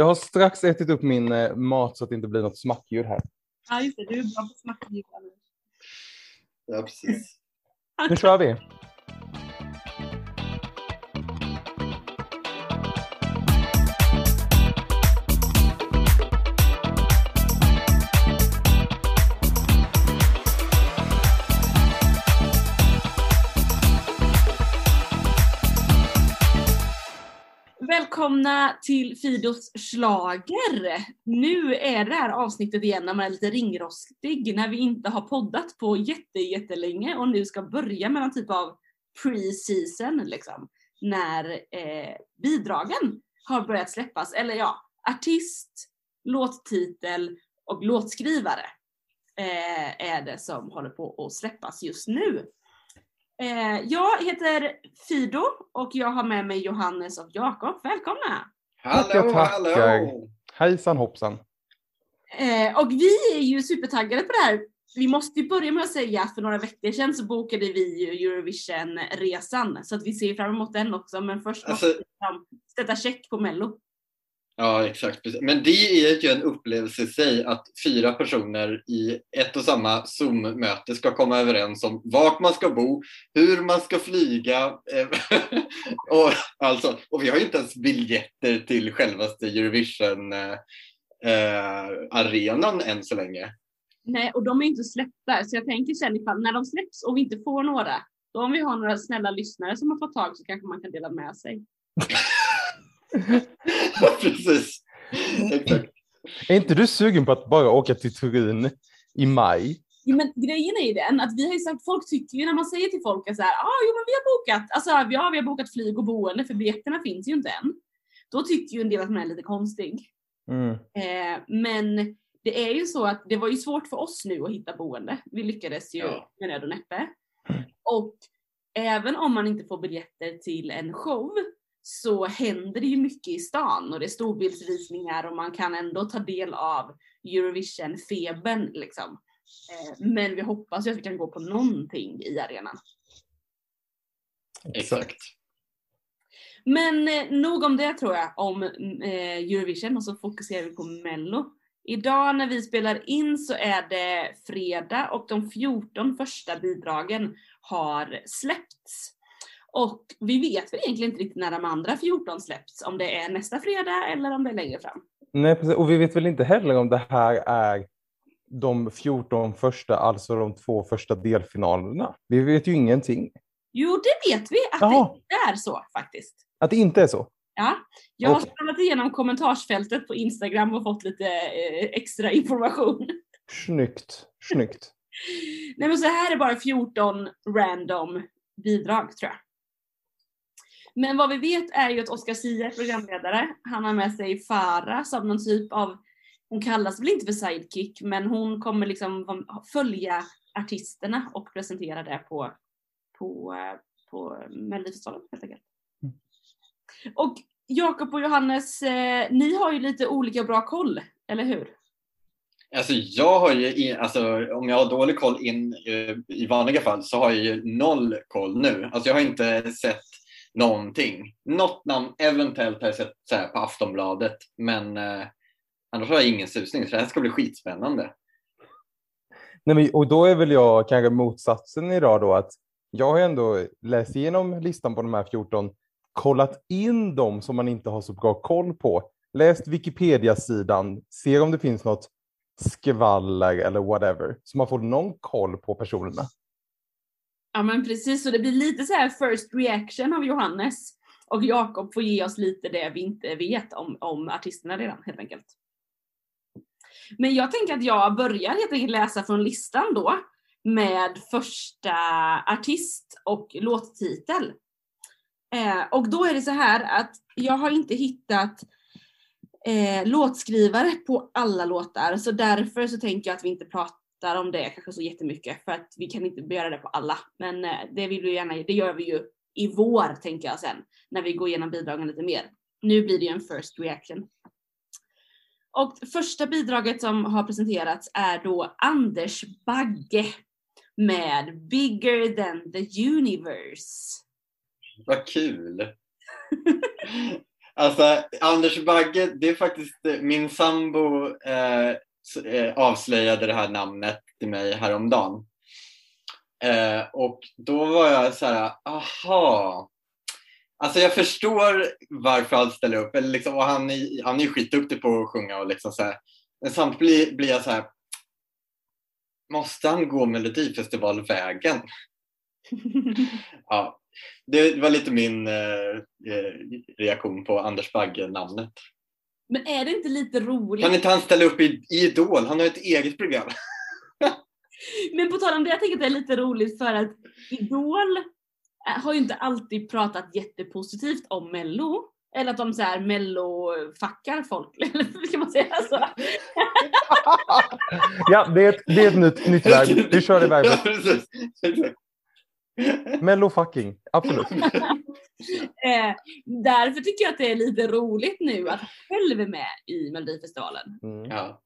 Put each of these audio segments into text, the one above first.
Jag har strax ätit upp min eh, mat så att det inte blir något smackljud här. Ja, just det. Du är bra på smackljud. Ja, precis. Nu kör vi. Välkomna till Fidos slager. Nu är det här avsnittet igen när man är lite ringrostig, när vi inte har poddat på jätte, jättelänge och nu ska börja med någon typ av pre-season liksom. När eh, bidragen har börjat släppas, eller ja, artist, låttitel och låtskrivare eh, är det som håller på att släppas just nu. Eh, jag heter Fido och jag har med mig Johannes och Jakob. Välkomna! Hallå, tackar. hallå! Hejsan hoppsan. Eh, och vi är ju supertaggade på det här. Vi måste ju börja med att säga att för några veckor sedan så bokade vi ju Eurovision-resan så att vi ser fram emot den också. Men först Alltså- måste vi liksom sätta check på Mello. Ja, exakt. Men det är ju en upplevelse i sig att fyra personer i ett och samma Zoom-möte ska komma överens om vart man ska bo, hur man ska flyga. eh, och, alltså, och vi har ju inte ens biljetter till självaste Eurovision-arenan än så länge. Nej, och de är ju inte släppta så jag tänker sen ifall när de släpps och vi inte får några, då om vi har några snälla lyssnare som har fått tag så kanske man kan dela med sig. precis. Exakt. Är inte du sugen på att bara åka till Turin i maj? Ja, men grejen är ju den att vi har ju sagt, folk tycker ju när man säger till folk att så här, ah, jo men vi har bokat, alltså ja, vi har bokat flyg och boende för biljetterna finns ju inte än. Då tycker ju en del att man är lite konstig. Mm. Eh, men det är ju så att det var ju svårt för oss nu att hitta boende. Vi lyckades ju Ja. med nöd och näppe. Och även om man inte får biljetter till en show så händer det ju mycket i stan och det är storbildsvisningar och man kan ändå ta del av Eurovision-febern liksom. Eh, men vi hoppas ju att vi kan gå på någonting i arenan. Exakt. Men eh, nog om det tror jag, om eh, Eurovision och så fokuserar vi på Mello. Idag när vi spelar in så är det fredag och de 14 första bidragen har släppts. Och vi vet väl egentligen inte riktigt när de andra 14 släpps, om det är nästa fredag eller om det är längre fram. Nej, precis. Och vi vet väl inte heller om det här är de 14 första, alltså de två första delfinalerna. Vi vet ju ingenting. Jo, det vet vi att Jaha. det inte är så faktiskt. Att det inte är så. Ja, jag har scrollat igenom kommentarsfältet på Instagram och fått lite eh, extra information. Snyggt, snyggt. Nej men så här är bara 14 random bidrag tror jag. Men vad vi vet är ju att Oscar Sia är programledare. Han har med sig Farah som någon typ av, hon kallas väl inte för sidekick, men hon kommer liksom följa artisterna och presentera det på, på, på Melodifestivalen helt enkelt. Mm. Och Jakob och Johannes, eh, ni har ju lite olika bra koll, eller hur? Alltså jag har ju, in, alltså, om jag har dålig koll in eh, i vanliga fall så har jag ju noll koll nu. Alltså jag har inte sett någonting. Något namn eventuellt har jag sett så här, på Aftonbladet men eh, annars har jag ingen susning så det här ska bli skitspännande. Nej, men, och då är väl jag kanske motsatsen idag då att jag har ändå läst igenom listan på de här 14, kollat in dem som man inte har så bra koll på, läst Wikipedia-sidan, ser om det finns något skvaller eller whatever, så man får någon koll på personerna. Ja men precis, så det blir lite så här first reaction av Johannes. Och Jakob får ge oss lite det vi inte vet om, om artisterna redan helt enkelt. Men jag tänker att jag börjar helt enkelt läsa från listan då med första artist och låttitel. Eh, och då är det så här att jag har inte hittat eh, låtskrivare på alla låtar så därför så tänker jag att vi inte pratar om det kanske så jättemycket för att vi kan inte göra det på alla. Men eh, det vill vi gärna, det gör vi ju i vår tänker jag sen när vi går igenom bidragen lite mer. Nu blir det ju en first reaction. Och första bidraget som har presenterats är då Anders Bagge med Bigger than the universe. Vad kul! Alltså, Anders Bagge, det är faktiskt min sambo eh, eh, avslöjade det här namnet till mig häromdagen. Eh, och då var jag så här, aha. Alltså jag förstår varför han ställer upp, eller liksom, och han är, han är ju skitduktig på att sjunga och liksom så här. Men samtidigt blir, blir jag så här, måste han gå Melodifestivalvägen? Ja, det var lite min eh, eh, reaktion på Anders Bagge-namnet. Men är det inte lite roligt? Kan inte han ställa upp i, i Idol? Han har ett eget program. Men på tal om det, jag tänker att det är lite roligt för att Idol eh, har ju inte alltid pratat jättepositivt om Mello. Eller att de så här mello-fuckar folk, eller ska man säga så? Ja, det är ett, det är ett nytt, nytt verb. Vi kör det Ja, verbet. precis. Exakt. Mello fucking, absolut. Eh, därför tycker jag att det är lite roligt nu att han själv är med i Melodifestivalen. Mm. Ja.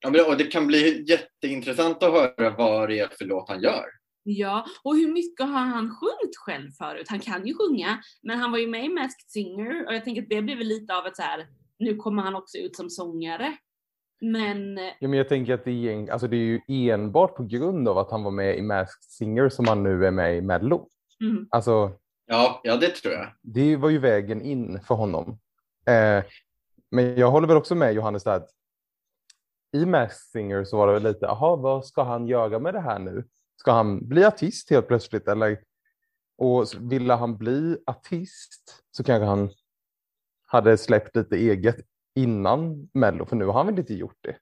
Ja, men, och det kan bli jätteintressant att höra vad det är för låt han gör. Ja, och hur mycket har han sjungit själv förut? Han kan ju sjunga, men han var ju med i Masked Singer och jag tänker att det blir väl lite av ett så här. nu kommer han också ut som sångare. Men eh, Ja, men jag tänker att det är, en- alltså det är ju enbart på grund av att han var med i Masked Singer som han nu är med i Mello. mm, Alltså, Ja, ja det tror jag. det var ju vägen in för honom. Eh, men jag håller väl också med Johannes där att i Masked Singer så var det väl lite, jaha, vad ska han göra med det här nu? Ska han bli artist helt plötsligt eller? Och ville han bli artist så kanske han hade släppt lite eget innan Mello, för nu har han väl inte gjort det.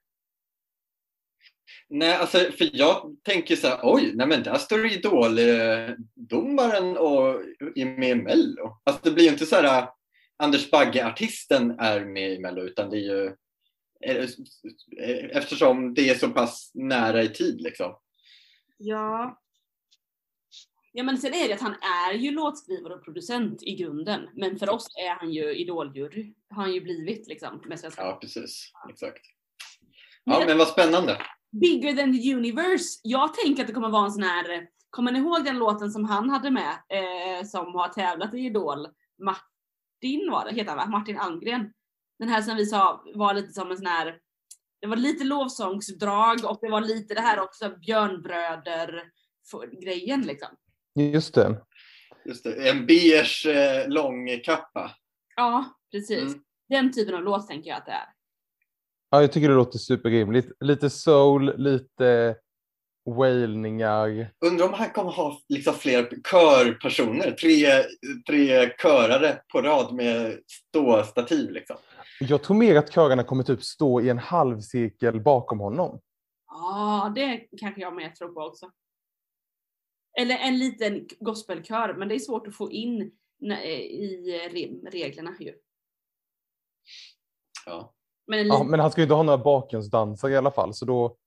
Nej, alltså, för jag tänker så här, oj, nej men där står Idol-domaren och är med i Mello. Alltså det blir ju inte så här, Anders Bagge-artisten är med i Mello, utan det är ju eh, eftersom det är så pass nära i tid liksom. ja. Ja men sen är det att han är ju låtskrivare och producent i grunden. Men för oss är han ju idoljury. Har han ju blivit liksom med Svenska Ja, precis. Exakt. Ja, men vad spännande. Bigger than the universe. Jag tänker att det kommer vara en sån här, kommer ni ihåg den låten som han hade med, eh, som har tävlat i Idol? Martin var det, heter han va? Martin Almgren. Den här som vi sa var lite som en sån här, det var lite lovsångsdrag och det var lite det här också björnbröder för- grejen liksom. Just det. Just det. En beige eh, långkappa. Ja, precis. Mm. Den typen av låt tänker jag att det är. Ja, jag tycker det låter superrimligt. Lite soul, lite wailningar. Undrar om han kommer ha liksom fler körpersoner, tre, tre körare på rad med ståstativ. Liksom. Jag tror mer att körerna kommer typ stå i en halvcirkel bakom honom. Ja, det kanske jag med tror på också. Eller en liten gospelkör, men det är svårt att få in nä- i re- reglerna ju. Ja. Men en Ja, men han ska ju inte ha några bakgrundsdansare i alla fall, så då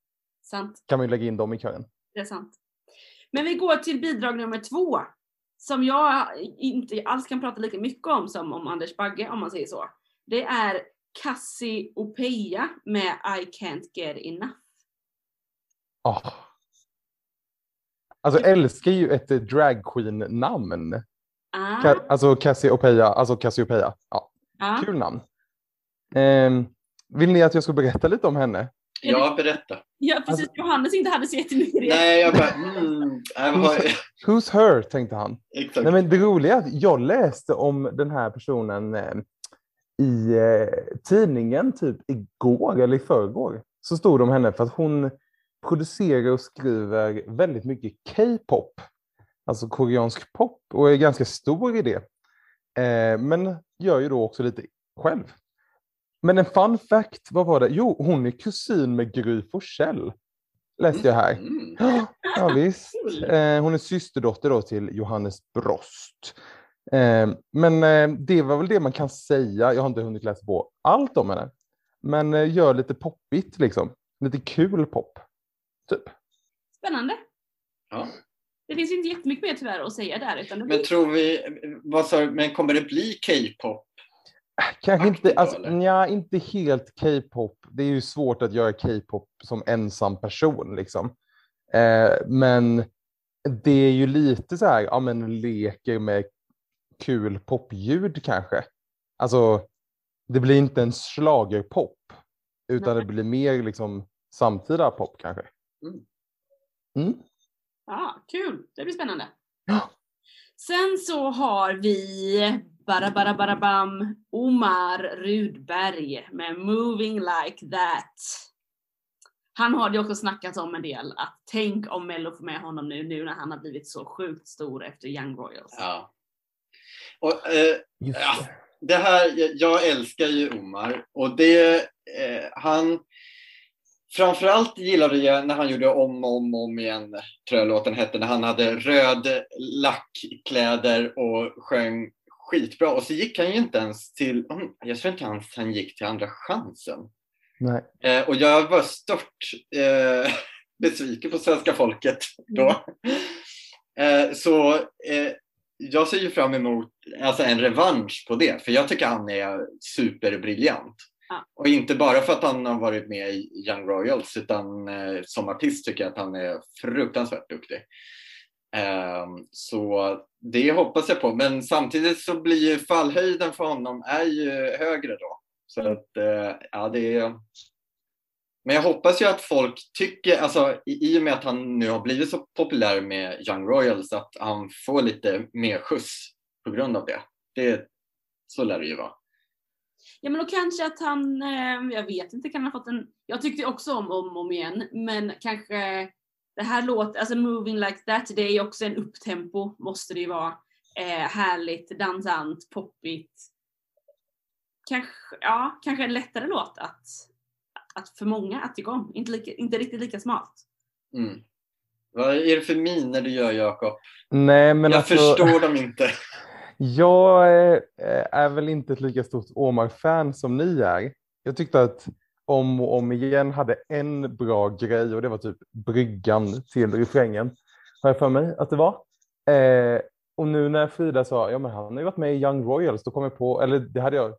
sant, kan man ju lägga in dem i kören. det är sant. Men vi går till bidrag nummer två. Som jag inte alls kan prata lika mycket om som om Anders Bagge, om man säger så. Det är Cassiopeia med I can't get enough. Ah. Alltså älskar ju ett eh, drag queen-namn. Ah, Ka- alltså Cassiopeia, alltså Cassiopeia. Ja, ah. kul namn. Ehm, vill ni att jag ska berätta lite om henne? ja, berätta. Ja, precis. Johannes inte hade så jättemycket det. Nej, jag bara... Mm, har- Who's her, tänkte han. exakt. Nej, men det roliga är att jag läste om den här personen eh, i eh, tidningen typ igår eller i förrgår. Så stod det om henne för att hon producerar och skriver väldigt mycket K-pop. Alltså koreansk pop och är ganska stor i det. Eh, men gör ju då också lite själv. Men en fun fact, vad var det? Jo, hon är kusin med Gry Forssell. Läste jag här. Mm. Ja, visst. Eh, hon är systerdotter då till Johannes Brost. Eh, men eh, det var väl det man kan säga. Jag har inte hunnit läsa på allt om henne. Men eh, gör lite poppigt liksom. Lite kul pop. Typ. Spännande. Ja. Det finns inte jättemycket mer tyvärr att säga där. Utan Men tror vi... Vad sa men kommer det bli K-pop? Kanske inte, alltså, nja, inte helt K-pop. Det är ju svårt att göra K-pop som ensam person liksom. Eh, men det är ju lite så här, ja men leker med kul popljud kanske. alltså det blir inte en schlagerpop utan Nej. det blir mer liksom samtida pop kanske. Mm. Mm. Ja, kul. Det blir spännande. Sen så har vi bara bara bara bam Omar Rudberg med Moving Like That. Han har det också snackats om en del att tänk om Mello får med honom nu, nu när han har blivit så sjukt stor efter Young Royals. Ja. Och, eh, Ja. det. det här, jag älskar ju Omar och det, eh, han Framförallt gillade jag när han gjorde om och om, om igen, tror jag låten hette, när han hade röd lackkläder och sjöng skitbra. Och så gick han ju inte ens till, jag tror inte ens han gick till Andra chansen. Nej. Eh, och jag var stört eh, besviken på svenska folket då. Eh, så eh, jag ser ju fram emot alltså, en revansch på det, för jag tycker han är superbriljant. Ja. Och inte bara för att han har varit med i Young Royals, utan eh, som artist tycker jag att han är fruktansvärt duktig. Ehm, så det hoppas jag på, men samtidigt så blir ju fallhöjden för honom är ju högre då. Så att, eh, ja det är... Men jag hoppas ju att folk tycker, alltså i, och med att han nu har blivit så populär med Young Royals, att han får lite mer skjuts på grund av det. det så lär det ju vara. Ja men då kanske att han, eh, jag vet inte, kan ha fått en, jag tyckte också om om och om igen, men kanske det här låter, alltså Moving Like That, det är ju också en upptempo, måste det ju vara. Eh, härligt, dansant, poppigt. Kanske, ja, kanske en lättare låt att, att för många att tycka om. Inte, lika, inte riktigt lika smart. Mm. Vad är det för miner du gör Jakob? Nej, men Jag alltså, förstår dem inte. jag eh, är väl inte ett lika stort Omar-fan som ni är. Jag tyckte att om och om igen hade en bra grej och det var typ bryggan till refrängen. Har jag för mig att det var. Eh, och nu när Frida sa, ja men han har ju varit med i Young Royals, då kom jag på, eller det hade jag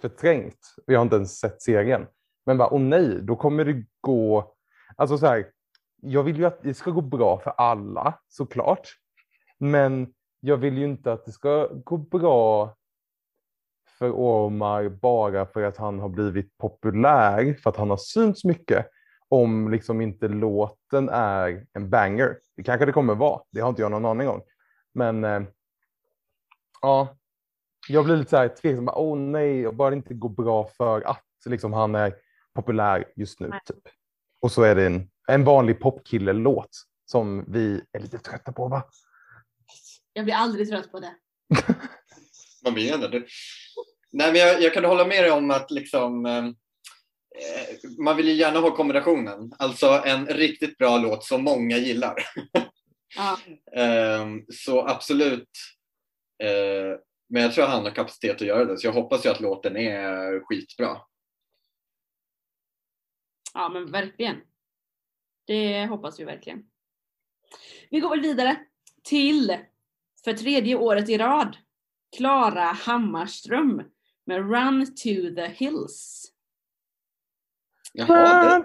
förträngt. och Jag har inte ens sett serien. Men bara, åh nej, då kommer det gå, alltså så här, jag vill ju att det ska gå bra för alla såklart. Men jag vill ju inte att det ska gå bra för Omar bara för att han har blivit populär, för att han har synts mycket, om liksom inte låten är en banger. Det kanske det kommer vara, det har inte jag någon aning om. Men eh, ja, jag blir lite så här tveksam, åh oh, nej, bara det inte går bra för att liksom, han är populär just nu. Typ. Och så är det en, en vanlig popkille-låt som vi är lite trötta på va? Jag blir aldrig trött på det. Vad menar du? Nej, men jag, jag kan hålla med dig om att liksom, eh, man vill ju gärna ha kombinationen. Alltså en riktigt bra låt som många gillar. Ja. Eh, så absolut. Eh, men jag tror att han har kapacitet att göra det. Så jag hoppas ju att låten är skitbra. Ja men verkligen. Det hoppas vi verkligen. Vi går väl vidare till, för tredje året i rad, Klara Hammarström med Run to the Hills. Jaha,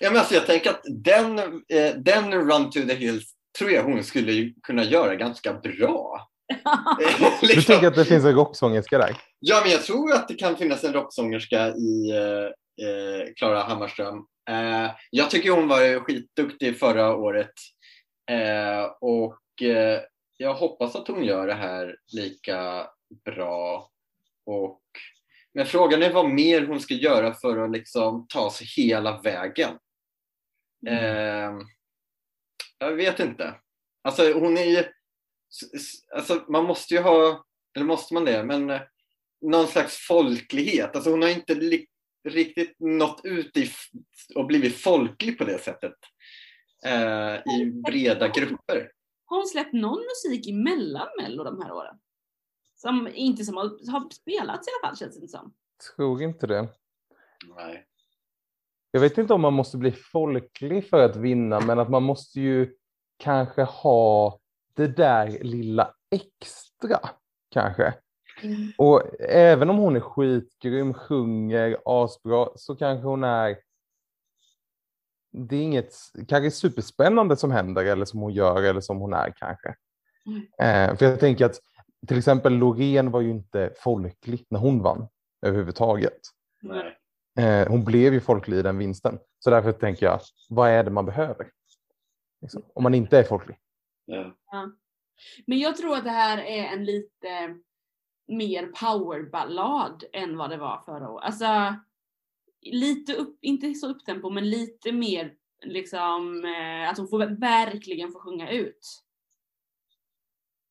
ja, men alltså jag tänker att den, eh, den Run to the Hills tror jag hon skulle kunna göra ganska bra. Du Liksom. tänker att det finns en rocksångerska där? Ja, men jag tror att det kan finnas en rocksångerska i eh, eh, Klara Hammarström. Eh, jag tycker hon var skitduktig förra året eh, och eh, jag hoppas att hon gör det här lika bra. Och, men frågan är vad mer hon ska göra för att liksom ta sig hela vägen. Eh, jag vet inte. Alltså hon är alltså man måste ju ha, eller måste man det, men eh, någon slags folklighet. Alltså hon har inte riktigt nått ut i och blivit folklig på det sättet. Eh, I breda grupper. Har hon släppt någon musik emellan Mello de här åren? Som inte som har, har spelats i alla fall känns det som. Tror inte det. Nej. Jag vet inte om man måste bli folklig för att vinna, men att man måste ju kanske ha det där lilla extra, kanske. Och även om hon är skitgrym, sjunger asbra, så kanske hon är... Det är inget kanske superspännande som händer eller som hon gör eller som hon är kanske. Eh, för jag tänker att till exempel Loreen var ju inte folklig när hon vann överhuvudtaget. Nej. Eh, hon blev ju folklig i den vinsten. Så därför tänker jag, vad är det man behöver? Liksom, om man inte är folklig. Ja. Men jag tror att det här är en lite mer powerballad än vad det var förra året. Alltså, lite upp, inte så upptempo, men lite mer liksom eh, att hon får verkligen få sjunga ut.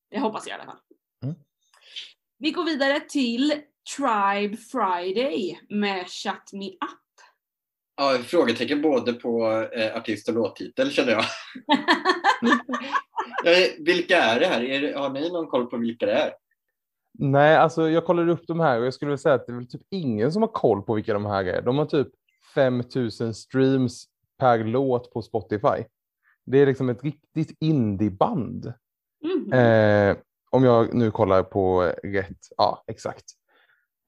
Det hoppas jag i alla fall. Mm. Vi går vidare till Tribe Friday med Shut Me Up. Ja, frågetecken både på eh, artist och låttitel känner jag. ja, vilka är det här? Är har ni någon koll på vilka det är? Nej, alltså jag kollade upp de här och jag skulle vilja säga att det är väl typ ingen som har koll på vilka de här är. De har typ 5000 streams per låt på Spotify. Det är liksom ett riktigt indieband. Mhm. Eh, om jag nu kollar på rätt, ja exakt.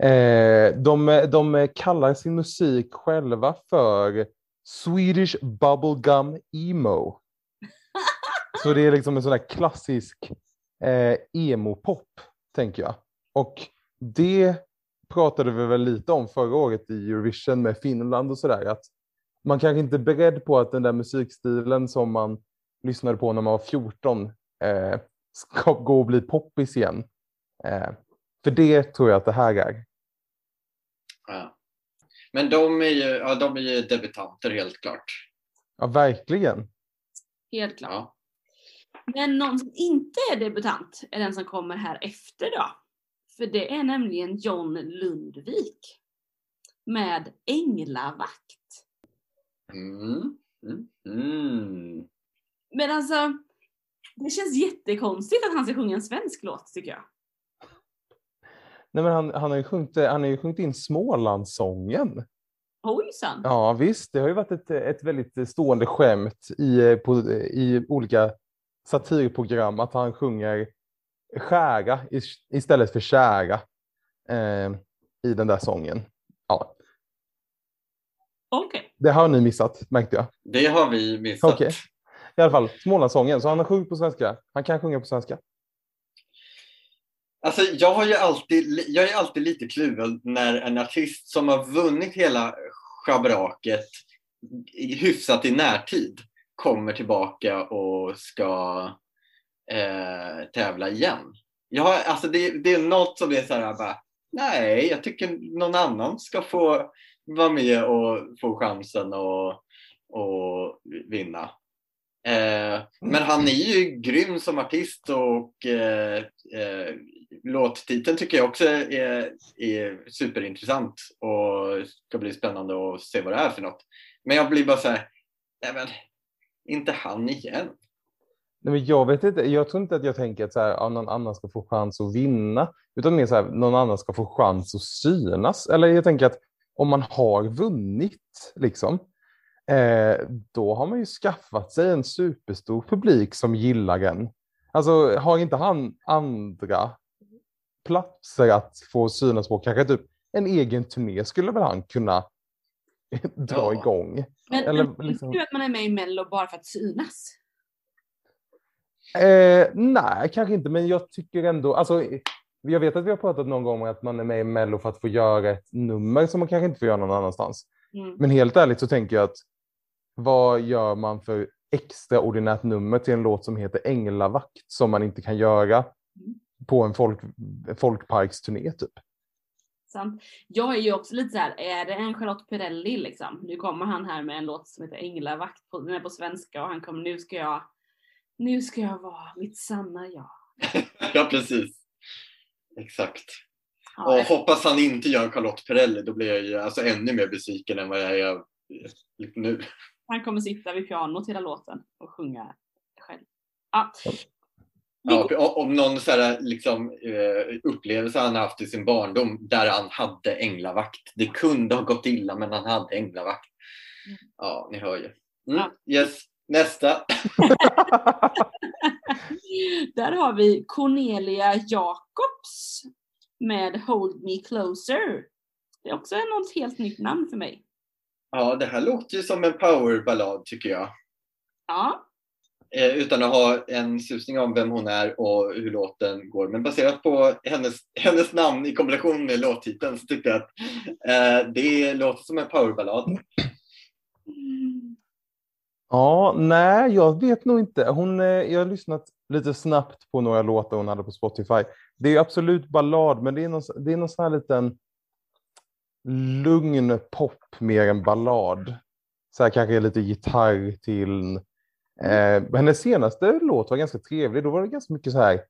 Eh, de, de kallar sin musik själva för Swedish Bubblegum Emo. Så det är liksom en sån där klassisk eh, emo-pop, tänker jag. Och det pratade vi väl lite om förra året i Eurovision med Finland och sådär. Att man kanske inte är beredd på att den där musikstilen som man lyssnade på när man var 14 eh, ska gå och bli poppis igen. Eh, för det tror jag att det här är. Ja. Men de är, ju, ja, de är ju debutanter helt klart. Ja, verkligen. Helt klart. Ja. Men någon som inte är debutant är den som kommer här efter då. För det är nämligen John Lundvik. Med Änglavakt. Mm. Mm. Mm. Men alltså, det känns jättekonstigt att han ska sjunga en svensk låt tycker jag. Nej, men han, han, har ju sjungit, han har ju sjungit in Smålandssången. Ojsan! Ja visst, det har ju varit ett, ett väldigt stående skämt i, på, i olika satirprogram att han sjunger skära is- istället för kära eh, i den där sången. Ja, Okej. det har ni missat märkte jag. Det har vi missat. Okej. I alla fall, Smålandssången. Så han har sjungit på svenska. Han kan sjunga på svenska. Alltså, jag, har ju alltid, jag är alltid lite kluven när en artist som har vunnit hela schabraket hyfsat i närtid kommer tillbaka och ska eh, tävla igen. Jag har, alltså det, det är något som är så här bara, nej, jag tycker någon annan ska få vara med och få chansen och, och vinna. Eh, men han är ju grym som artist och eh, eh, låttiteln tycker jag också är, är superintressant och ska bli spännande att se vad det är för något. Men jag blir bara så här, nej men inte han igen. Nej, men jag vet inte, jag tror inte att jag tänker att så här, ja, någon annan ska få chans att vinna, utan mer så här, någon annan ska få chans att synas. Eller jag tänker att om man har vunnit, liksom, eh, då har man ju skaffat sig en superstor publik som gillar en. Alltså har inte han andra platser att få synas på, kanske typ en egen turné skulle väl han kunna dra Ja. igång. Men, Eller men liksom- tycker du att man är med i mello bara för att synas? Eh, nej, kanske inte, men jag tycker ändå, alltså, jag vet att vi har pratat någon gång om att man är med i Mello för att få göra ett nummer som man kanske inte får göra någon annanstans. Mm. Men helt ärligt så tänker jag att vad gör man för extraordinärt nummer till en låt som heter Änglavakt som man inte kan göra Mm. på en folk, folkparksturné typ? Sant. Jag är ju också lite så här, är det en Charlotte Perrelli liksom? Nu kommer han här med en låt som heter Änglavakt, på, den är på svenska och han kommer, nu ska jag, nu ska jag vara mitt sanna jag. Ja, precis. Exakt. Ja, Och hoppas han inte gör Charlotte Perrelli, då blir jag ju alltså ännu mer besviken än vad jag är nu. Han kommer sitta vid pianot hela låten och sjunga själv. Ja. Ja, om någon så här, liksom, eh, upplevelse han haft i sin barndom där han hade änglavakt. Det kunde ha gått illa men han hade änglavakt. Mm. Ja, ni hör ju. Mm, yes. Nästa. Där har vi Cornelia Jacobs med Hold Me Closer. Det är också något helt nytt namn för mig. Ja, det här låter ju som en powerballad tycker jag. Ja, Eh, utan att ha en susning om vem hon är och hur låten går. Men baserat på hennes, hennes namn i kombination med låttiteln så tyckte jag att eh, det låter som en powerballad. Ja, nej, jag vet nog inte. Hon, eh, jag har lyssnat lite snabbt på några låtar hon hade på Spotify. Det är absolut ballad, men det är någon, det är någon sån här liten lugn pop mer än ballad. Så här kanske lite gitarr till. Eh, hennes senaste låt var ganska trevlig. Då var det ganska mycket så här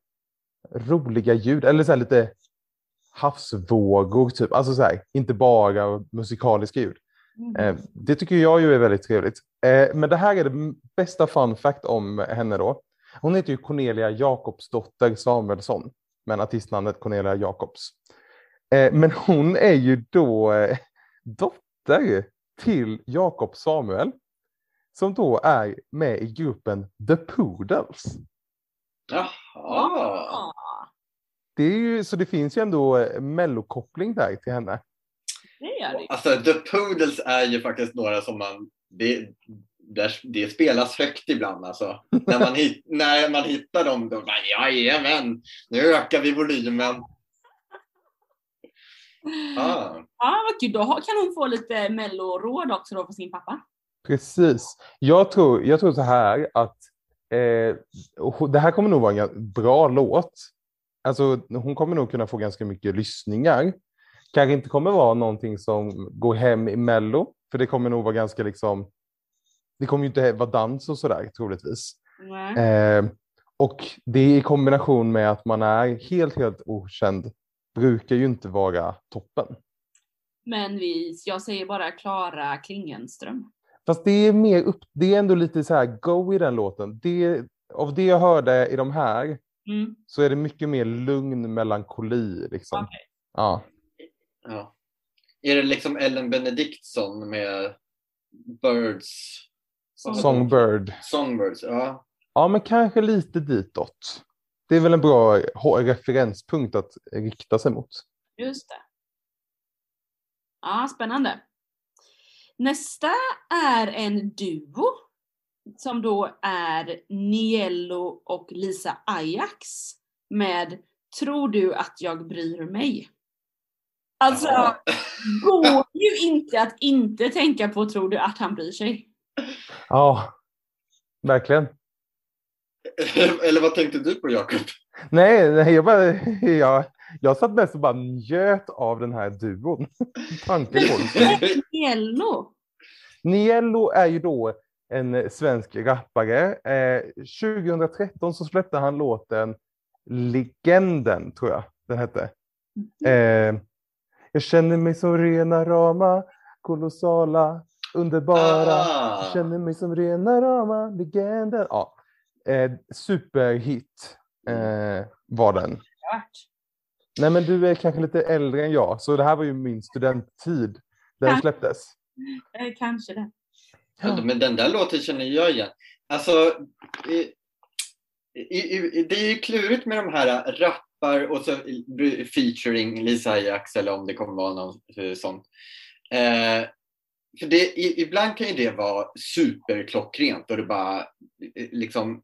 roliga ljud, eller så här lite havsvågor, typ. Alltså så här, inte bara musikaliska ljud. Mm. Eh, det tycker jag ju är väldigt trevligt. Eh, men det här är det bästa fun fact om henne då. Hon heter ju Cornelia Jakobsdotter Samuelsson, men artistnamnet Cornelia Jakobs. Eh, men hon är ju då eh, dotter till Jakob Samuel, som då är med i gruppen The Poodles. Jaha. Ah, Det är ju, så det finns ju ändå eh, mellokoppling där till henne. det gör det. Alltså The Poodles är ju faktiskt några som man, det, där, det spelas högt ibland alltså. när, man hit, när man hittar dem då bara jajamän, nu ökar vi volymen. Ah. Ja, vad kul. Då kan hon få lite melloråd också då för sin pappa. Precis. Jag tror, jag tror så här att eh, det här kommer nog vara en bra låt. Alltså, hon kommer nog kunna få ganska mycket lyssningar. Kanske inte kommer vara någonting som går hem i Mello, för det kommer nog vara ganska liksom, det kommer ju inte vara dans och sådär troligtvis. Eh, och det i kombination med att man är helt, helt okänd brukar ju inte vara toppen. Men vi, jag säger bara Klara Klingenström. Fast det är mer upp, det är ändå lite så här go i den låten. Det, av det jag hörde i de här Mm. så är det mycket mer lugn melankoli liksom. Okej. Ja. Ja. Är det liksom Ellen Benediktsson med Birds? Songbird. Songbirds, ja. Ja, men kanske lite ditåt. Det är väl en bra referenspunkt att rikta sig mot. Just det. Ja, spännande. Nästa är en duo som då är Niello och Lisa Ajax med Tror du att jag bryr mig? Alltså, går ju inte att inte tänka på Tror du att han bryr sig? Ja, verkligen. Eller vad tänkte du på Jakob? Nej, nej jag, bara, jag, jag satt mest och bara njöt av den här duon. Tanken på. Niello? Niello är ju då en svensk rappare. Eh, 2013 så släppte han låten Legenden, tror jag den hette. Eh, jag känner mig som rena rama, kolossala, underbara. Ah. Jag känner mig som rena rama, legenden. Ja. Eh, superhit eh, var den. Nej men du är kanske lite äldre än jag, så det här var ju min studenttid. Den Ja. släpptes. Eh, Kanske det. Ja, men den där låten känner jag igen. Alltså, i, i, i, det är ju klurigt med de här rappar och så featuring Lisa Ajax eller om det kommer vara någon eh, sånt. Eh, för det, i, ibland kan ju det vara superklockrent och det bara liksom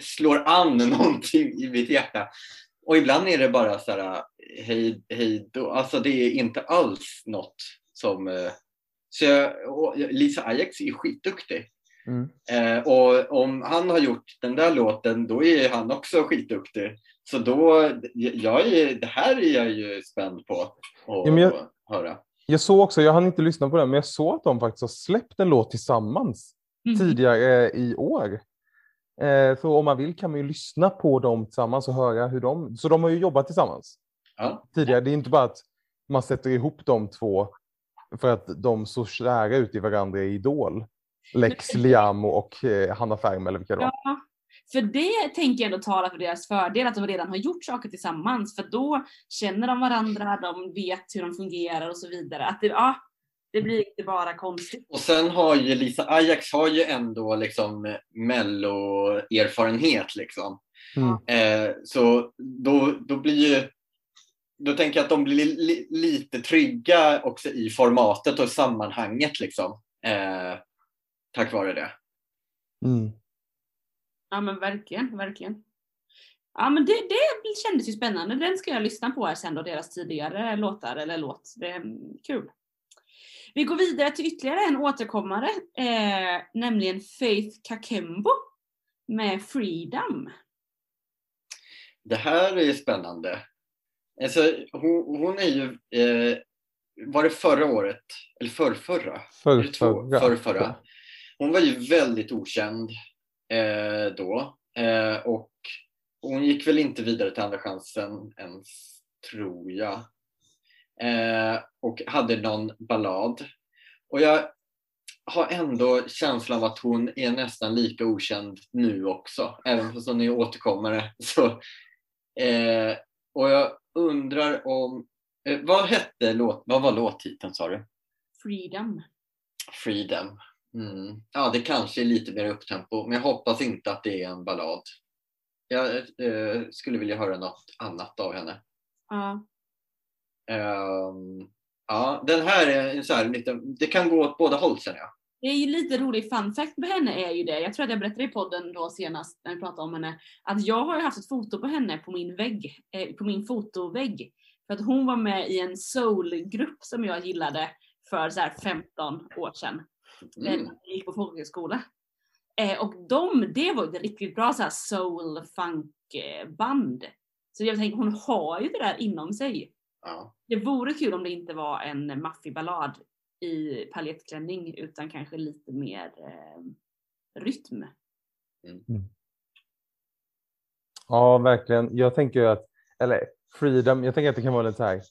slår an någonting i mitt hjärta. Och ibland är det bara så här, hej, hej då. Alltså det är inte alls något som eh, så jag, och Lisa Ajax är ju skitduktig. Mm. Eh, och om han har gjort den där låten, då är han också skitduktig. Så då, jag är, det här är jag ju spänd på att Ja, jag- höra. Jag såg också, jag hann inte lyssna på den, men jag såg att de faktiskt har släppt en låt tillsammans Mm. tidigare i år. Eh, så om man vill kan man ju lyssna på dem tillsammans och höra hur de... Så de har ju jobbat tillsammans Ja. tidigare. Det är inte bara att man sätter ihop de två för att de så kära ut i varandra i Idol. Lex Liamo och eh, Hanna Ferm eller vilka det var. Ja, för det tänker jag ändå tala för deras fördel, att de redan har gjort saker tillsammans. För då känner de varandra, de vet hur de fungerar och så vidare. Att det, ja, det blir inte bara konstigt. Och sen har ju Lisa Ajax har ju ändå liksom mello-erfarenhet liksom. Mm. Eh, så då, då blir ju då tänker jag att de blir li, lite trygga också i formatet och sammanhanget liksom. Eh, tack vare det. Mm. Ja men verkligen, verkligen. Ja men det, det kändes ju spännande. Den ska jag lyssna på här sen då, deras tidigare låtar eller låt. Det är mm, kul. Vi går vidare till ytterligare en återkommare, eh, nämligen Faith Kakembo med Freedom. Det här är ju spännande. Alltså, hon, hon är ju, eh, var det förra året? Eller förrförra? För, Är det två? Förrförra. Hon var ju väldigt okänd eh, då eh, och hon gick väl inte vidare till Andra chansen ens, tror jag. Eh, och hade någon ballad. Och jag har ändå känslan av att hon är nästan lika okänd nu också, även fast hon är återkommare. Så, eh, och jag undrar om, eh, vad hette låt, vad var låttiteln sa du? Freedom. Freedom. Mm. Ja, det kanske är lite mer upptempo, men jag hoppas inte att det är en ballad. Jag eh, skulle vilja höra något annat av henne. Ja. Ehm, ja, den här är så här lite, det kan gå åt båda håll känner jag. Det är ju lite rolig fun fact med henne är ju det, jag tror att jag berättade i podden då senast när vi pratade om henne, att jag har ju haft ett foto på henne på min vägg, eh, på min fotovägg. För att hon var med i en soulgrupp som jag gillade för så här 15 år sedan. Mm. när jag gick på folkhögskola. Eh, och de, det var ett riktigt bra så här soul funk eh, band. Så jag tänker hon har ju det där inom sig. Ja. Det vore kul om det inte var en maffig ballad i paljettklänning utan kanske lite mer eh, rytm. Ja, verkligen. Jag tänker ju att, eller freedom, jag tänker att det kan vara lite så här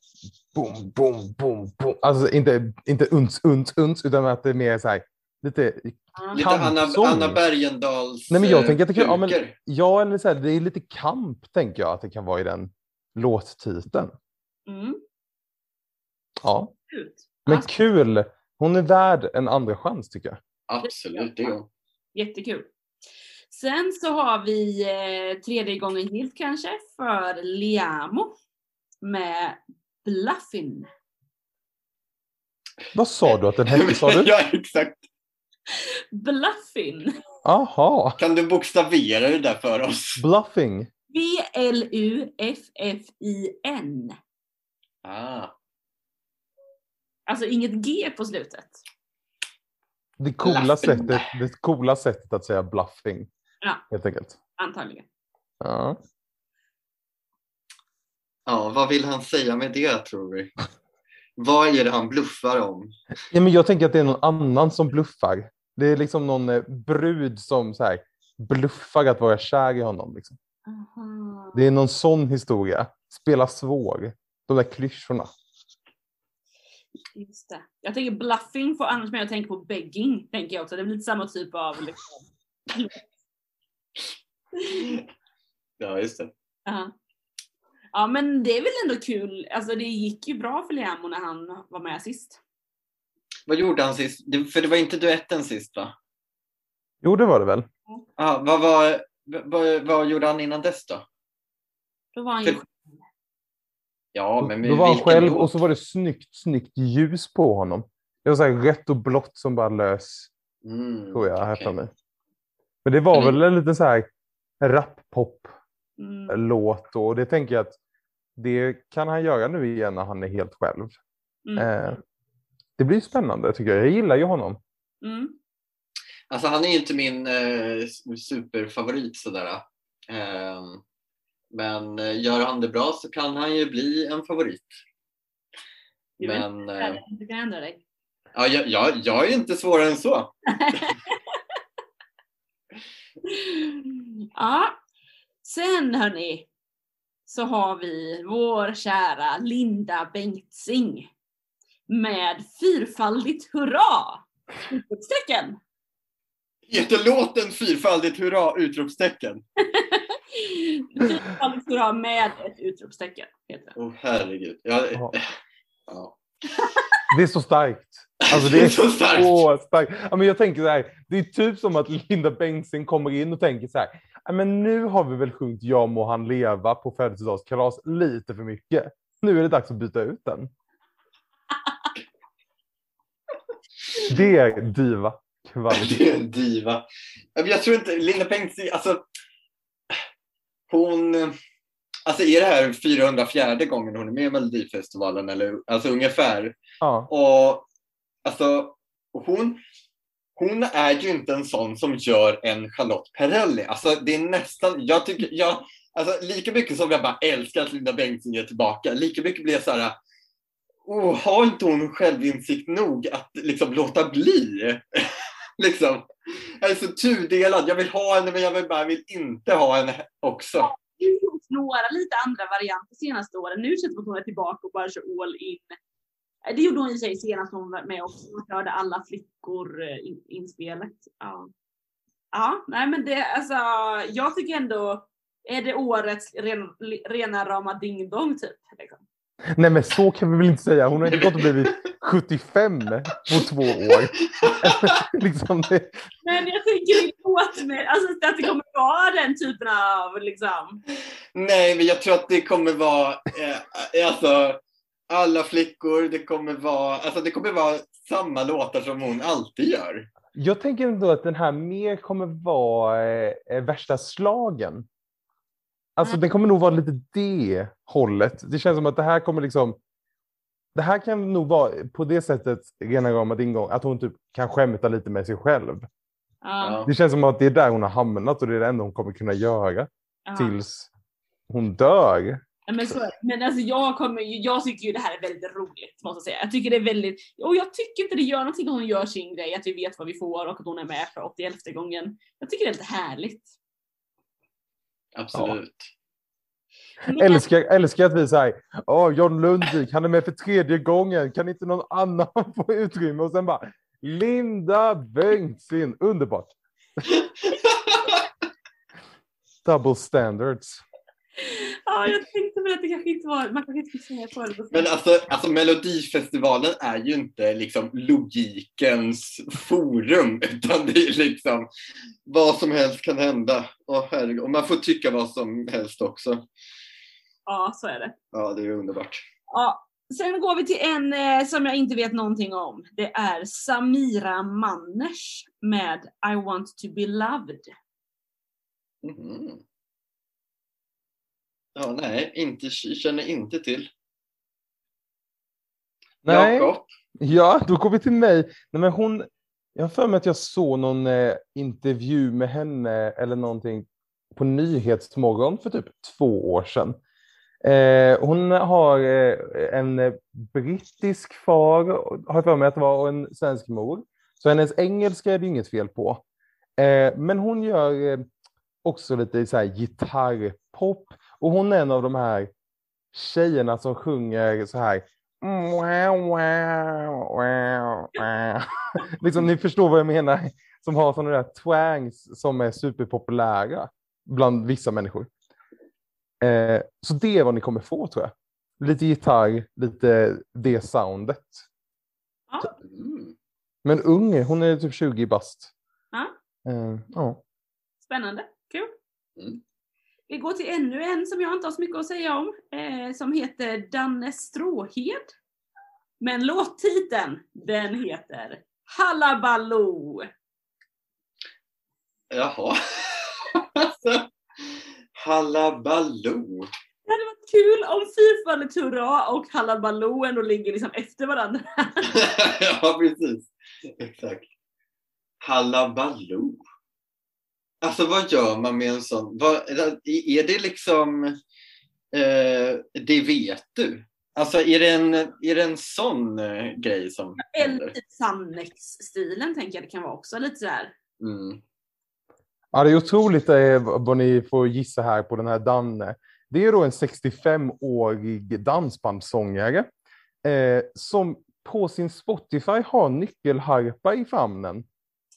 boom, boom, boom, boom. Alltså inte, inte uns, uns, uns, utan att det är mer så här lite Ja. Lite Anna. Anna Bergendahls Nej, men jag eh, tänker att det kan- ja, men- pukor. Ja, eller så här, det är lite kamp tänker jag att det kan vara i den låttiteln. Mm, Ja, men Ja, kul. Hon är värd en andra chans tycker jag. Absolut, det är hon. jättekul. Sen så har vi eh, tredje gången gilt kanske för Liamo med Bluffin. Vad sa du att den hette sa du? ja, exakt. Bluffin. Aha, Kan du bokstavera det där för oss? bluffing. B-L-U-F-F-I-N. Ah, Alltså inget G på slutet. Det coola, sättet, det coola sättet att säga bluffing. Ja. Helt enkelt. Antagligen. Ja. ja, vad vill han säga med det tror vi? Vad är det han bluffar om? Ja, men jag tänker att det är någon annan som bluffar. Det är liksom någon eh, brud som så här, bluffar att vara kär i honom. Liksom. Aha. Det är någon sån historia. Spela svår. De där klyschorna. Just det. Jag tänker bluffing får annars men jag tänker på begging. Tänker jag också. Det är lite samma typ av liksom. Ja, just det. Ja. Ja men det är väl ändå kul. Alltså det gick ju bra för Liamo när han var med sist. Vad gjorde han sist? För det var inte duetten sist va? Jo, det var det väl. Ah, vad, var, vad, vad gjorde han innan dess då? Då var han ju För- Ja, men Då var han själv låt? och så var det snyggt, snyggt ljus på honom. Det var så här rött och blått som bara lös, Mm, tror jag, här okej. för mig. Men det var Men- väl en liten så här rap-pop-låt mm, då, och det tänker jag att det kan han göra nu igen när han är helt själv. mm, Eh, det blir spännande tycker jag. Jag gillar ju honom. mm. Alltså han är ju inte min eh, superfavorit sådär. Eh, men eh, gör han det bra så kan han ju bli en favorit. Du Men Du kan ändra dig. ja, jag, jag, jag är inte svårare än så. ja. Sen hörni. Så har vi vår kära Linda Bengtzing. Med fyrfaldigt hurra! Utropstecken. Heter låten Fyrfaldigt hurra! Utropstecken. hurra med ett utropstecken. Heter det. Åh oh, herregud. Jag, Ja. ja. Det är så starkt. Alltså det är så starkt. så starkt. Ja, men jag tänker så här, det är typ som att Linda Bengtzing kommer in och tänker så här, "Ja, men nu har vi väl sjungit Ja må han leva på födelsedagskalas lite för mycket. Nu är det dags att byta ut den. Det är diva. Kvalitet. Det är en diva. Jag tror inte, Linda Bengtzing, alltså hon, alltså är det här 404 gången hon är med i Melodifestivalen eller alltså ungefär? Ja. Och alltså hon, hon är ju inte en sån som gör en Charlotte Perrelli. Alltså det är nästan, jag tycker, jag, alltså lika mycket som jag bara älskar att Linda Bengtzing är tillbaka, lika mycket blir jag så här, oh, har inte hon självinsikt nog att liksom låta bli? Liksom. Jag är så tudelad. Jag vill ha henne men jag vill bara vill inte ha henne också. Du har gjort några lite andra varianter senaste åren. Nu känns det som att hon är tillbaka och bara kör all in. Eh, det gjorde hon i sig senast hon var med också. Hon körde alla flickor eh, in, inspelet. Ja. ja, nej men det alltså. Jag tycker ändå är det årets ren, rena rama ding dong typ. Liksom. Nej men så kan vi väl inte säga. Hon har inte gått och blivit 75 på två år. liksom det, Men jag tycker det låter alltså att det kommer vara den typen av liksom. Nej, men jag tror att det kommer vara eh, alltså, alla flickor. Det kommer vara, alltså, det kommer vara samma låtar som hon alltid gör. jag tänker ändå att den här mer kommer vara eh, värsta slagen. Alltså den kommer nog vara lite det hållet. Det känns som att det här kommer liksom. Det här kan nog vara på det sättet rena rama ingång att hon typ kan skämta lite med sig själv. Ja, Det känns som att det är där hon har hamnat och det är det enda hon kommer kunna göra ja. tills hon dör. Ja, Men, så, men alltså jag, kommer, jag tycker ju det här är väldigt roligt måste jag säga. Jag tycker det är väldigt, och jag tycker inte det gör någonting om hon gör sin grej, att vi vet vad vi får och att hon är med för 81 gången. Jag tycker det är lite härligt. Absolut. Men- Älskar, älskar att vi säger, åh John Lundvik, han är med för tredje gången, kan inte någon annan få utrymme? Och sen bara, Linda Bengtzing, underbart. Double standards. Ja, jag tänkte väl att det kanske inte var, man kanske inte skulle säga eller så. Men alltså, alltså Melodifestivalen är ju inte liksom logikens forum utan det är liksom vad som helst kan hända. Åh, herregud. Och man får tycka vad som helst också. Ja, så är det. Ja, det är underbart. Ja, sen går vi till en eh, som jag inte vet någonting om. Det är Samira Manners med I want to be loved. Mhm. Ja, nej, inte, känner inte till. Nej, Jakob? ja, då går vi till mig. Nej, men hon, jag har för mig att jag såg någon eh, intervju med henne eller någonting på Nyhetsmorgon för typ två år sedan. Eh, hon har eh, en brittisk far, har jag för mig att det var, och en svensk mor. Så hennes engelska är det inget fel på. Eh, men hon gör eh, också lite så här gitarrpop. Och hon är en av de här tjejerna som sjunger så här. Wow, wow, wow, wow. liksom, ni förstår vad jag menar. Som har sådana där twangs som är superpopulära bland vissa människor. Eh, så det är vad ni kommer få tror jag. Lite gitarr, lite det soundet. Mm. Men ung, hon är typ 20 bast. Ja. Eh, ja. Spännande, kul. Mm. Vi går till ännu en som jag inte har så mycket att säga om, eh, som heter Danne Stråhed. Men låttiteln, den heter Hallabaloo. Jaha. alltså, Hallabaloo. Det hade varit kul om Fyrfalleturra och Hallabaloo ändå ligger liksom efter varandra. ja, precis. Exakt. Hallabaloo. Alltså vad gör man med en sån? Vad, är det liksom eh, Det vet du? Alltså är det en, är det en sån eh, grej som Eller typ Sannex-stilen tänker jag det kan vara också lite sådär. Mm. Ja, det är otroligt eh, vad ni får gissa här på den här Danne. Det är då en 65-årig dansbandssångare eh, som på sin Spotify har nyckelharpa i famnen.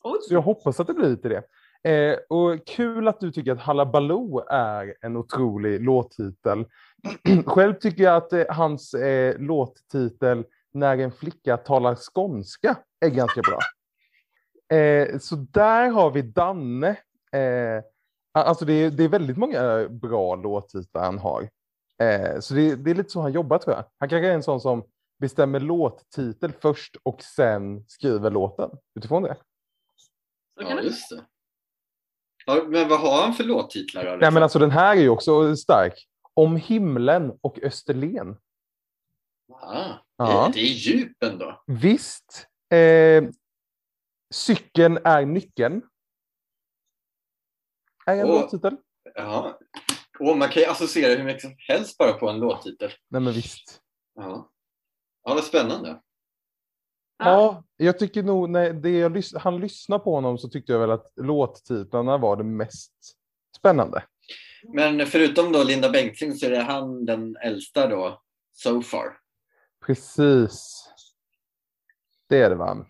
Oj, Så jag hoppas att det blir lite det. Eh, och kul att du tycker att Hallabaloo är en otrolig låttitel. Själv tycker jag att eh, hans eh, låttitel När en flicka talar skånska är ganska bra. Eh, så där har vi Danne. Eh, alltså det är, det är väldigt många bra låttitlar han har. Eh, så det, det är lite så han jobbar tror jag. Han kanske är en sån som bestämmer låttitel först och sen skriver låten utifrån det. Så kan Ja, just det. Ja, men vad har han för låttitlar? då, Nej, men alltså den här är ju också stark. Om himlen och Österlen. ah, Ja. det, det är djup ändå. Visst. Eh, cykeln är nyckeln. Är en låttitel? Ja. Och man kan ju associera hur mycket som helst bara på en låttitel. Nej, men visst. Ja, ja vad spännande. Ja. Ja, jag tycker nog när det jag lys- han lyssnar på honom så tyckte jag väl att låttitlarna var det mest spännande. Men förutom då Linda Bengtzing så är det han den äldsta då, so far. Precis. Det är det va?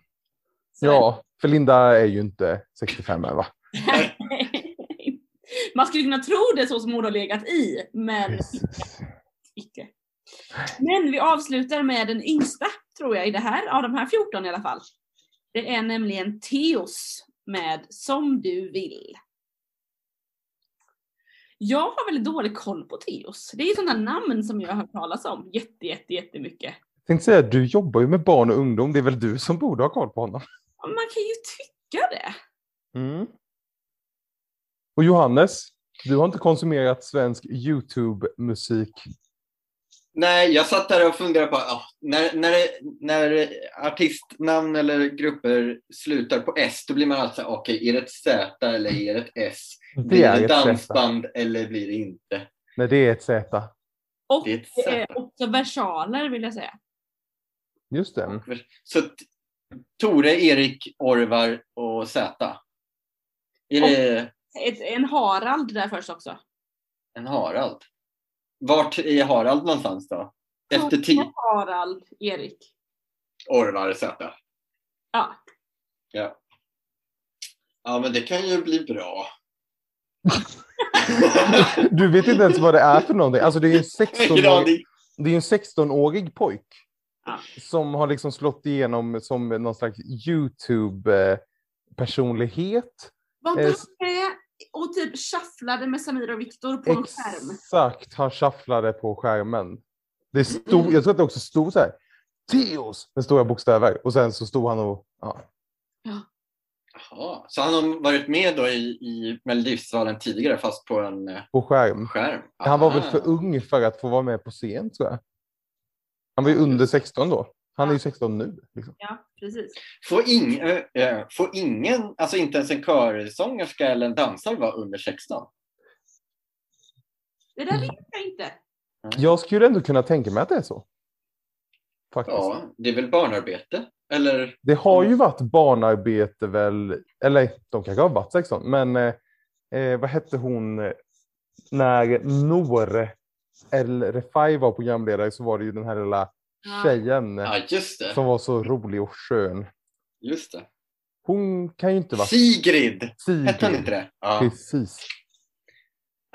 Så- Ja, för Linda är ju inte 65 än va? Man skulle kunna tro det så som hon har legat i, men icke. Men vi avslutar med den yngsta, tror jag, i det här, av de här 14 i alla fall. Det är nämligen Teos med Som du vill. Jag har väldigt dålig koll på Teos. Det är sådana namn som jag har hört talas om jätte, jätte, jättemycket. Jag tänkte säga, du jobbar ju med barn och ungdom. Det är väl du som borde ha koll på honom? Man kan ju tycka det. Mm. Och Johannes, du har inte konsumerat svensk YouTube-musik. Nej, jag satt där och funderade på, ah, när, när, när artistnamn eller grupper slutar på S, då blir man alltså, okej, är det ett Z eller är det ett S? Det Blir är det ett Z. dansband eller blir det inte? Nej, det är ett Z. Och Det är ett det Z. är också versaler vill jag säga. Just det. Så Tore, Erik, Orvar och Z. Är det Ett, en Harald där först också. en Harald? Vart är Harald någonstans då? Efter tio Harald, Erik. Orvar Z. Ja. Ja. Ja, men det kan ju bli bra. Du vet inte ens vad det är för någonting. Alltså det är ju en 16-årig, Gradig. det är ju en 16-årig pojk. Ja. Som har liksom slått igenom som någon slags YouTube-personlighet. Var Eh, han med och typ shufflade med Samir och Viktor på en skärm? Exakt, han shufflade på skärmen. Det stod, jag tror att det också stod så här. Teos med stora bokstäver. Och sen så stod han och... Ja. Jaha. Så han har varit med då i, i Melodifestivalen tidigare fast på en eh, På skärm. skärm? Han var väl för ung för att få vara med på scen tror jag. Han var ju under 16 då. Han är ju 16 nu. Liksom. Ja, precis. Får, ing, äh, får ingen, alltså inte ens en körsångerska eller en dansare vara under 16? Det där vet jag inte. Jag skulle ändå kunna tänka mig att det är så. Faktiskt. Ja, det är väl barnarbete? Eller? Det har ju varit barnarbete väl, eller de kanske har varit 16, men eh, eh, vad hette hon när Nour El Refai var programledare så var det ju den här lilla. Tjejen Ja, just det. som var så rolig och skön. Just det. Hon kan ju inte vara Sigrid! Hette hon Sigrid. inte det? Ja. Precis.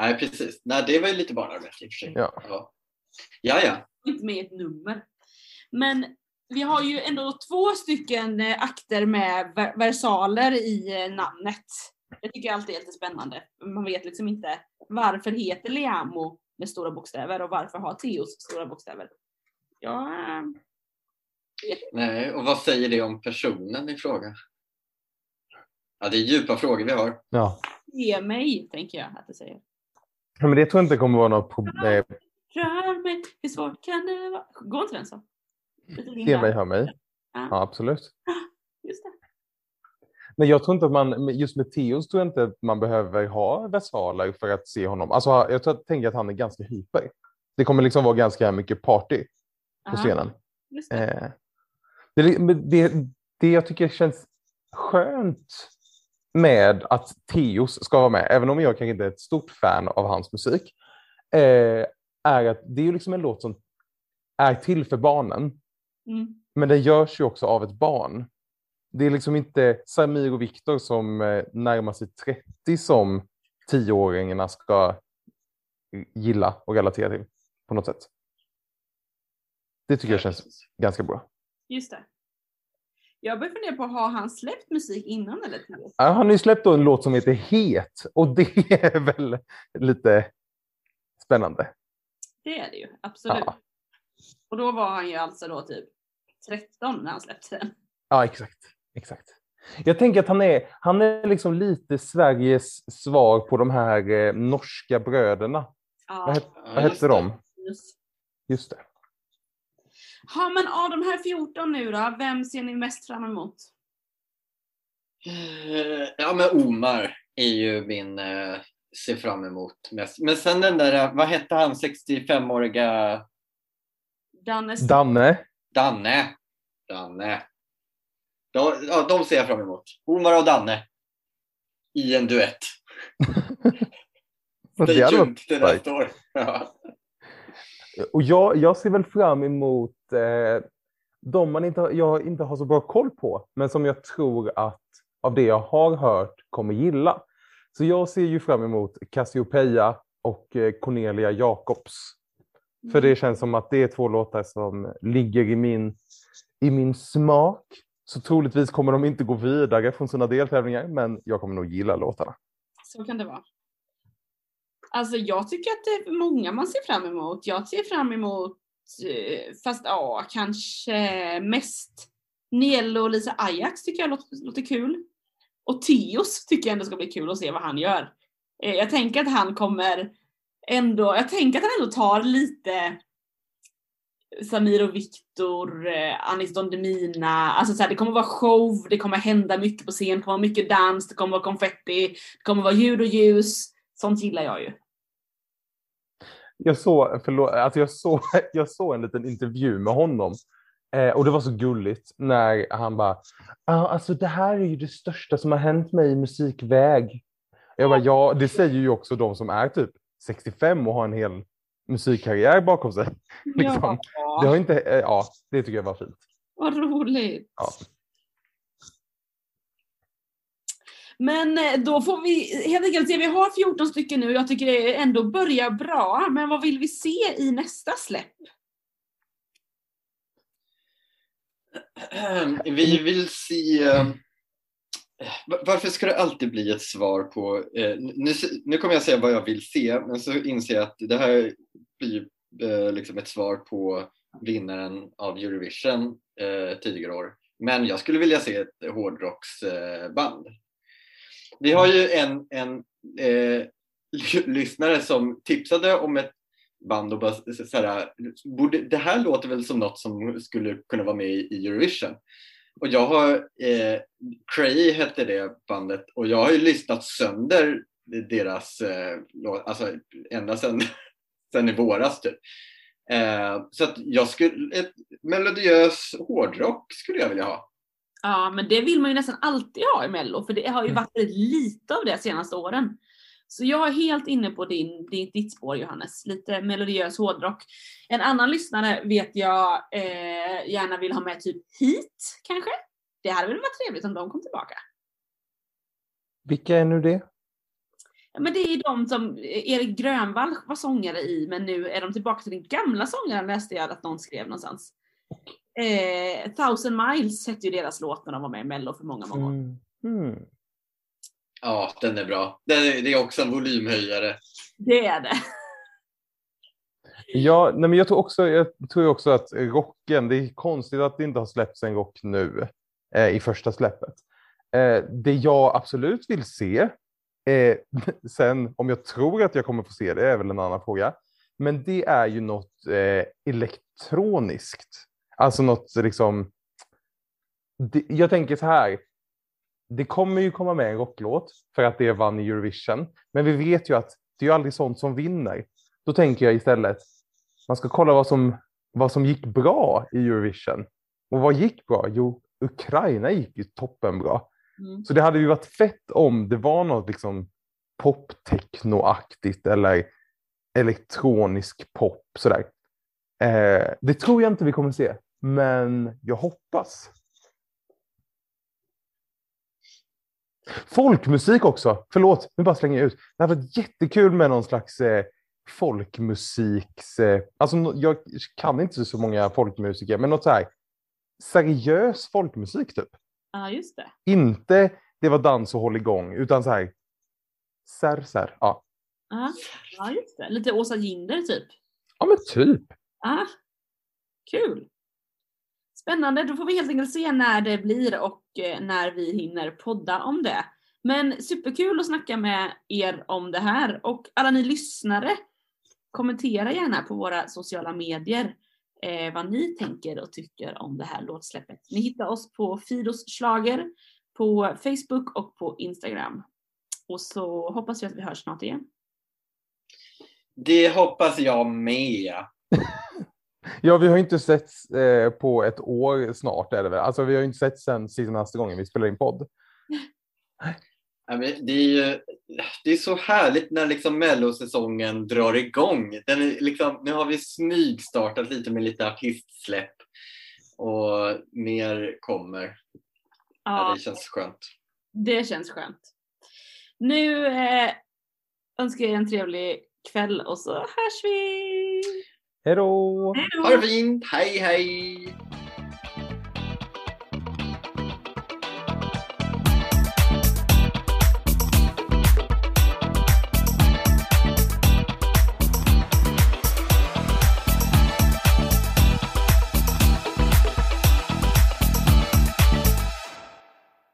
Nej, precis. Nej, det var ju lite barnarbete i och för sig. Ja. Ja, ja. ja. Inte med ett nummer. Men vi har ju ändå två stycken eh, akter med ver- versaler i eh, namnet. Det tycker jag alltid är lite spännande. Man vet liksom inte varför heter Liamo med stora bokstäver och varför har Theos stora bokstäver. Ja, eh, Nej, och vad säger det om personen i fråga? Ja, det är djupa frågor vi har. Ja. ge mig, tänker jag att det säger. Ja, Men det tror jag inte kommer vara något problem. Rör mig, hur svårt kan det vara? Går inte den så? Linda. mig, hör mig. Ja. Ja, absolut. Just det. Men jag tror inte att man, just med Theos tror jag inte att man behöver ha versaler för att se honom. Alltså, jag tror, tänker att han är ganska hyper. Det kommer liksom vara ganska mycket party på scenen. Det. Eh, det, det, det jag tycker känns skönt med att Theos ska vara med, även om jag kanske inte är ett stort fan av hans musik, eh, är att det är liksom en låt som är till för barnen, Mm. men den görs ju också av ett barn. Det är liksom inte Samir och Viktor som eh, närmar sig 30 som tioåringarna ska gilla och relatera till på något sätt. Det tycker jag känns ganska bra. Just det. Jag börjar fundera på, har han släppt musik innan eller tidigare? Ja, Han har ju släppt en låt som heter Het och det är väl lite spännande. Det är det ju, absolut. Ja, Och då var han ju alltså då typ 13 när han släppte den. ja exakt. exakt. Jag tänker att han är, han är liksom lite Sveriges svar på de här eh, norska bröderna. Ja, Vad, het, vad hette de? just. Just det. Ja, men av de här 14 nu då, vem ser ni mest fram emot? Eh, Ja men Omar är ju min eh, ser fram emot mest. Men sen den där, eh, vad hette han 65-åriga Dannes Danne. Danne? Danne. De, ja, de ser jag fram emot. Omar och Danne. I en duett. Stay tuned till nästa år. Och jag, jag ser väl fram emot eh, de man inte, jag inte har så bra koll på, men som jag tror att av det jag har hört kommer gilla. Så jag ser ju fram emot Cassiopeia och eh, Cornelia Jacobs. För det känns som att det är två låtar som ligger i min, i min smak. Så troligtvis kommer de inte gå vidare från sina deltävlingar, men jag kommer nog gilla låtarna. Så kan det vara. Alltså jag tycker att det är många man ser fram emot. Jag ser fram emot, Eh, fast ja, kanske mest Nielo och Lisa Ajax tycker jag låter, låter kul. Och Theos tycker jag ändå ska bli kul att se vad han gör. Eh, jag tänker att han kommer ändå, jag tänker att han ändå tar lite Samir och Viktor, eh, Anis Don Demina, alltså så här, det kommer vara show, det kommer hända mycket på scen, det kommer vara mycket dans, det kommer vara konfetti, det kommer vara ljud och ljus. Sånt gillar jag ju. Jag såg, förlåt, alltså jag, såg, jag såg en liten intervju med honom eh, och det var så gulligt när han bara, ah, alltså det här är ju det största som har hänt mig i musikväg. Jag bara, ja, det säger ju också de som är typ 65 och har en hel musikkarriär bakom sig. Liksom. Det har inte, eh, ja, det tycker jag var fint. Vad roligt. Ja. Men eh, då får vi helt enkelt se, vi har 14 stycken nu, jag tycker det ändå börjar bra, men vad vill vi se i nästa släpp? Vi vill se... Eh, varför ska det alltid bli ett svar på... Eh, nu, nu kommer jag säga vad jag vill se, men så inser jag att det här blir liksom ett svar på vinnaren av Eurovision tidigare år. Men jag skulle vilja se ett hårdrocksband. Vi har ju en, en eh, lyssnare som tipsade om ett band och bara så här, borde, det här låter väl som något som skulle kunna vara med i Eurovision. Och jag har, eh, Cray hette det bandet och jag har ju lyssnat sönder deras eh, låt, alltså ända sedan, sedan i våras typ. Eh, så att jag skulle, ett melodiös hårdrock skulle jag vilja ha. Ja, men det vill man ju nästan alltid ha i Mello, för det har ju varit väldigt lite av det de senaste åren. Så jag är helt inne på din, din, ditt spår Johannes, lite melodiös hårdrock. En annan lyssnare vet jag eh, gärna vill ha med typ Heat, kanske? Det hade väl varit trevligt om de kom tillbaka? Vilka är nu det? Ja, men det är de som Erik Grönvall var sångare i, men nu är de tillbaka till den gamla sångaren läste jag att någon skrev någonstans. Eh, Thousand Miles hette ju deras låt när de var med i Mello för många, många år. Mm. Mm. Ja, den är bra. Den är, det är också en volymhöjare. Det är det. Ja, nej men jag tror också, jag tror också att rocken, det är konstigt att det inte har släppts en rock nu eh, i första släppet. Eh, det jag absolut vill se, eh, sen om jag tror att jag kommer få se det är väl en annan fråga, men det är ju något eh, elektroniskt. Alltså något liksom, det, jag tänker så här, det kommer ju komma med en rocklåt för att det vann i Eurovision, men vi vet ju att det är ju aldrig sånt som vinner. Då tänker jag istället, man ska kolla vad som, vad som gick bra i Eurovision. Och vad gick bra? Jo, Ukraina gick ju toppenbra. Mm. Så det hade ju varit fett om det var något liksom pop-techno-aktigt eller elektronisk pop sådär. Eh, det tror jag inte vi kommer se, men jag hoppas. Folkmusik också, förlåt, nu bara slänger jag ut. Det hade varit jättekul med någon slags eh, folkmusiks... Eh, alltså, jag kan inte så många folkmusiker, men något så här seriös folkmusik typ. Ja, just det. Inte det var dans och håll igång, utan så här. Sär, sär. Ja. Ja, ja just det. Lite Åsa Ginder typ. ja, men typ. Ja, kul. Spännande, då får vi helt enkelt se när det blir och eh, när vi hinner podda om det. Men superkul att snacka med er om det här och alla ni lyssnare, kommentera gärna på våra sociala medier eh, vad ni tänker och tycker om det här låtsläppet. Ni hittar oss på Fidos Schlager på Facebook och på Instagram. Och så hoppas vi att vi hörs snart igen. Det hoppas jag med. Ja, vi har ju inte sett eh, på ett år snart är det väl? Alltså vi har ju inte sett sen senaste gången vi spelade in podd. Ja, men Det är, ju, det är så härligt när liksom mellosäsongen drar igång. Den är liksom, nu har vi smygstartat lite med lite artistsläpp och mer kommer. Ja, Ja, det känns skönt. det känns skönt. Nu eh, önskar jag en trevlig kväll och så hörs vi! Hej då! Ha det fint, hej hej!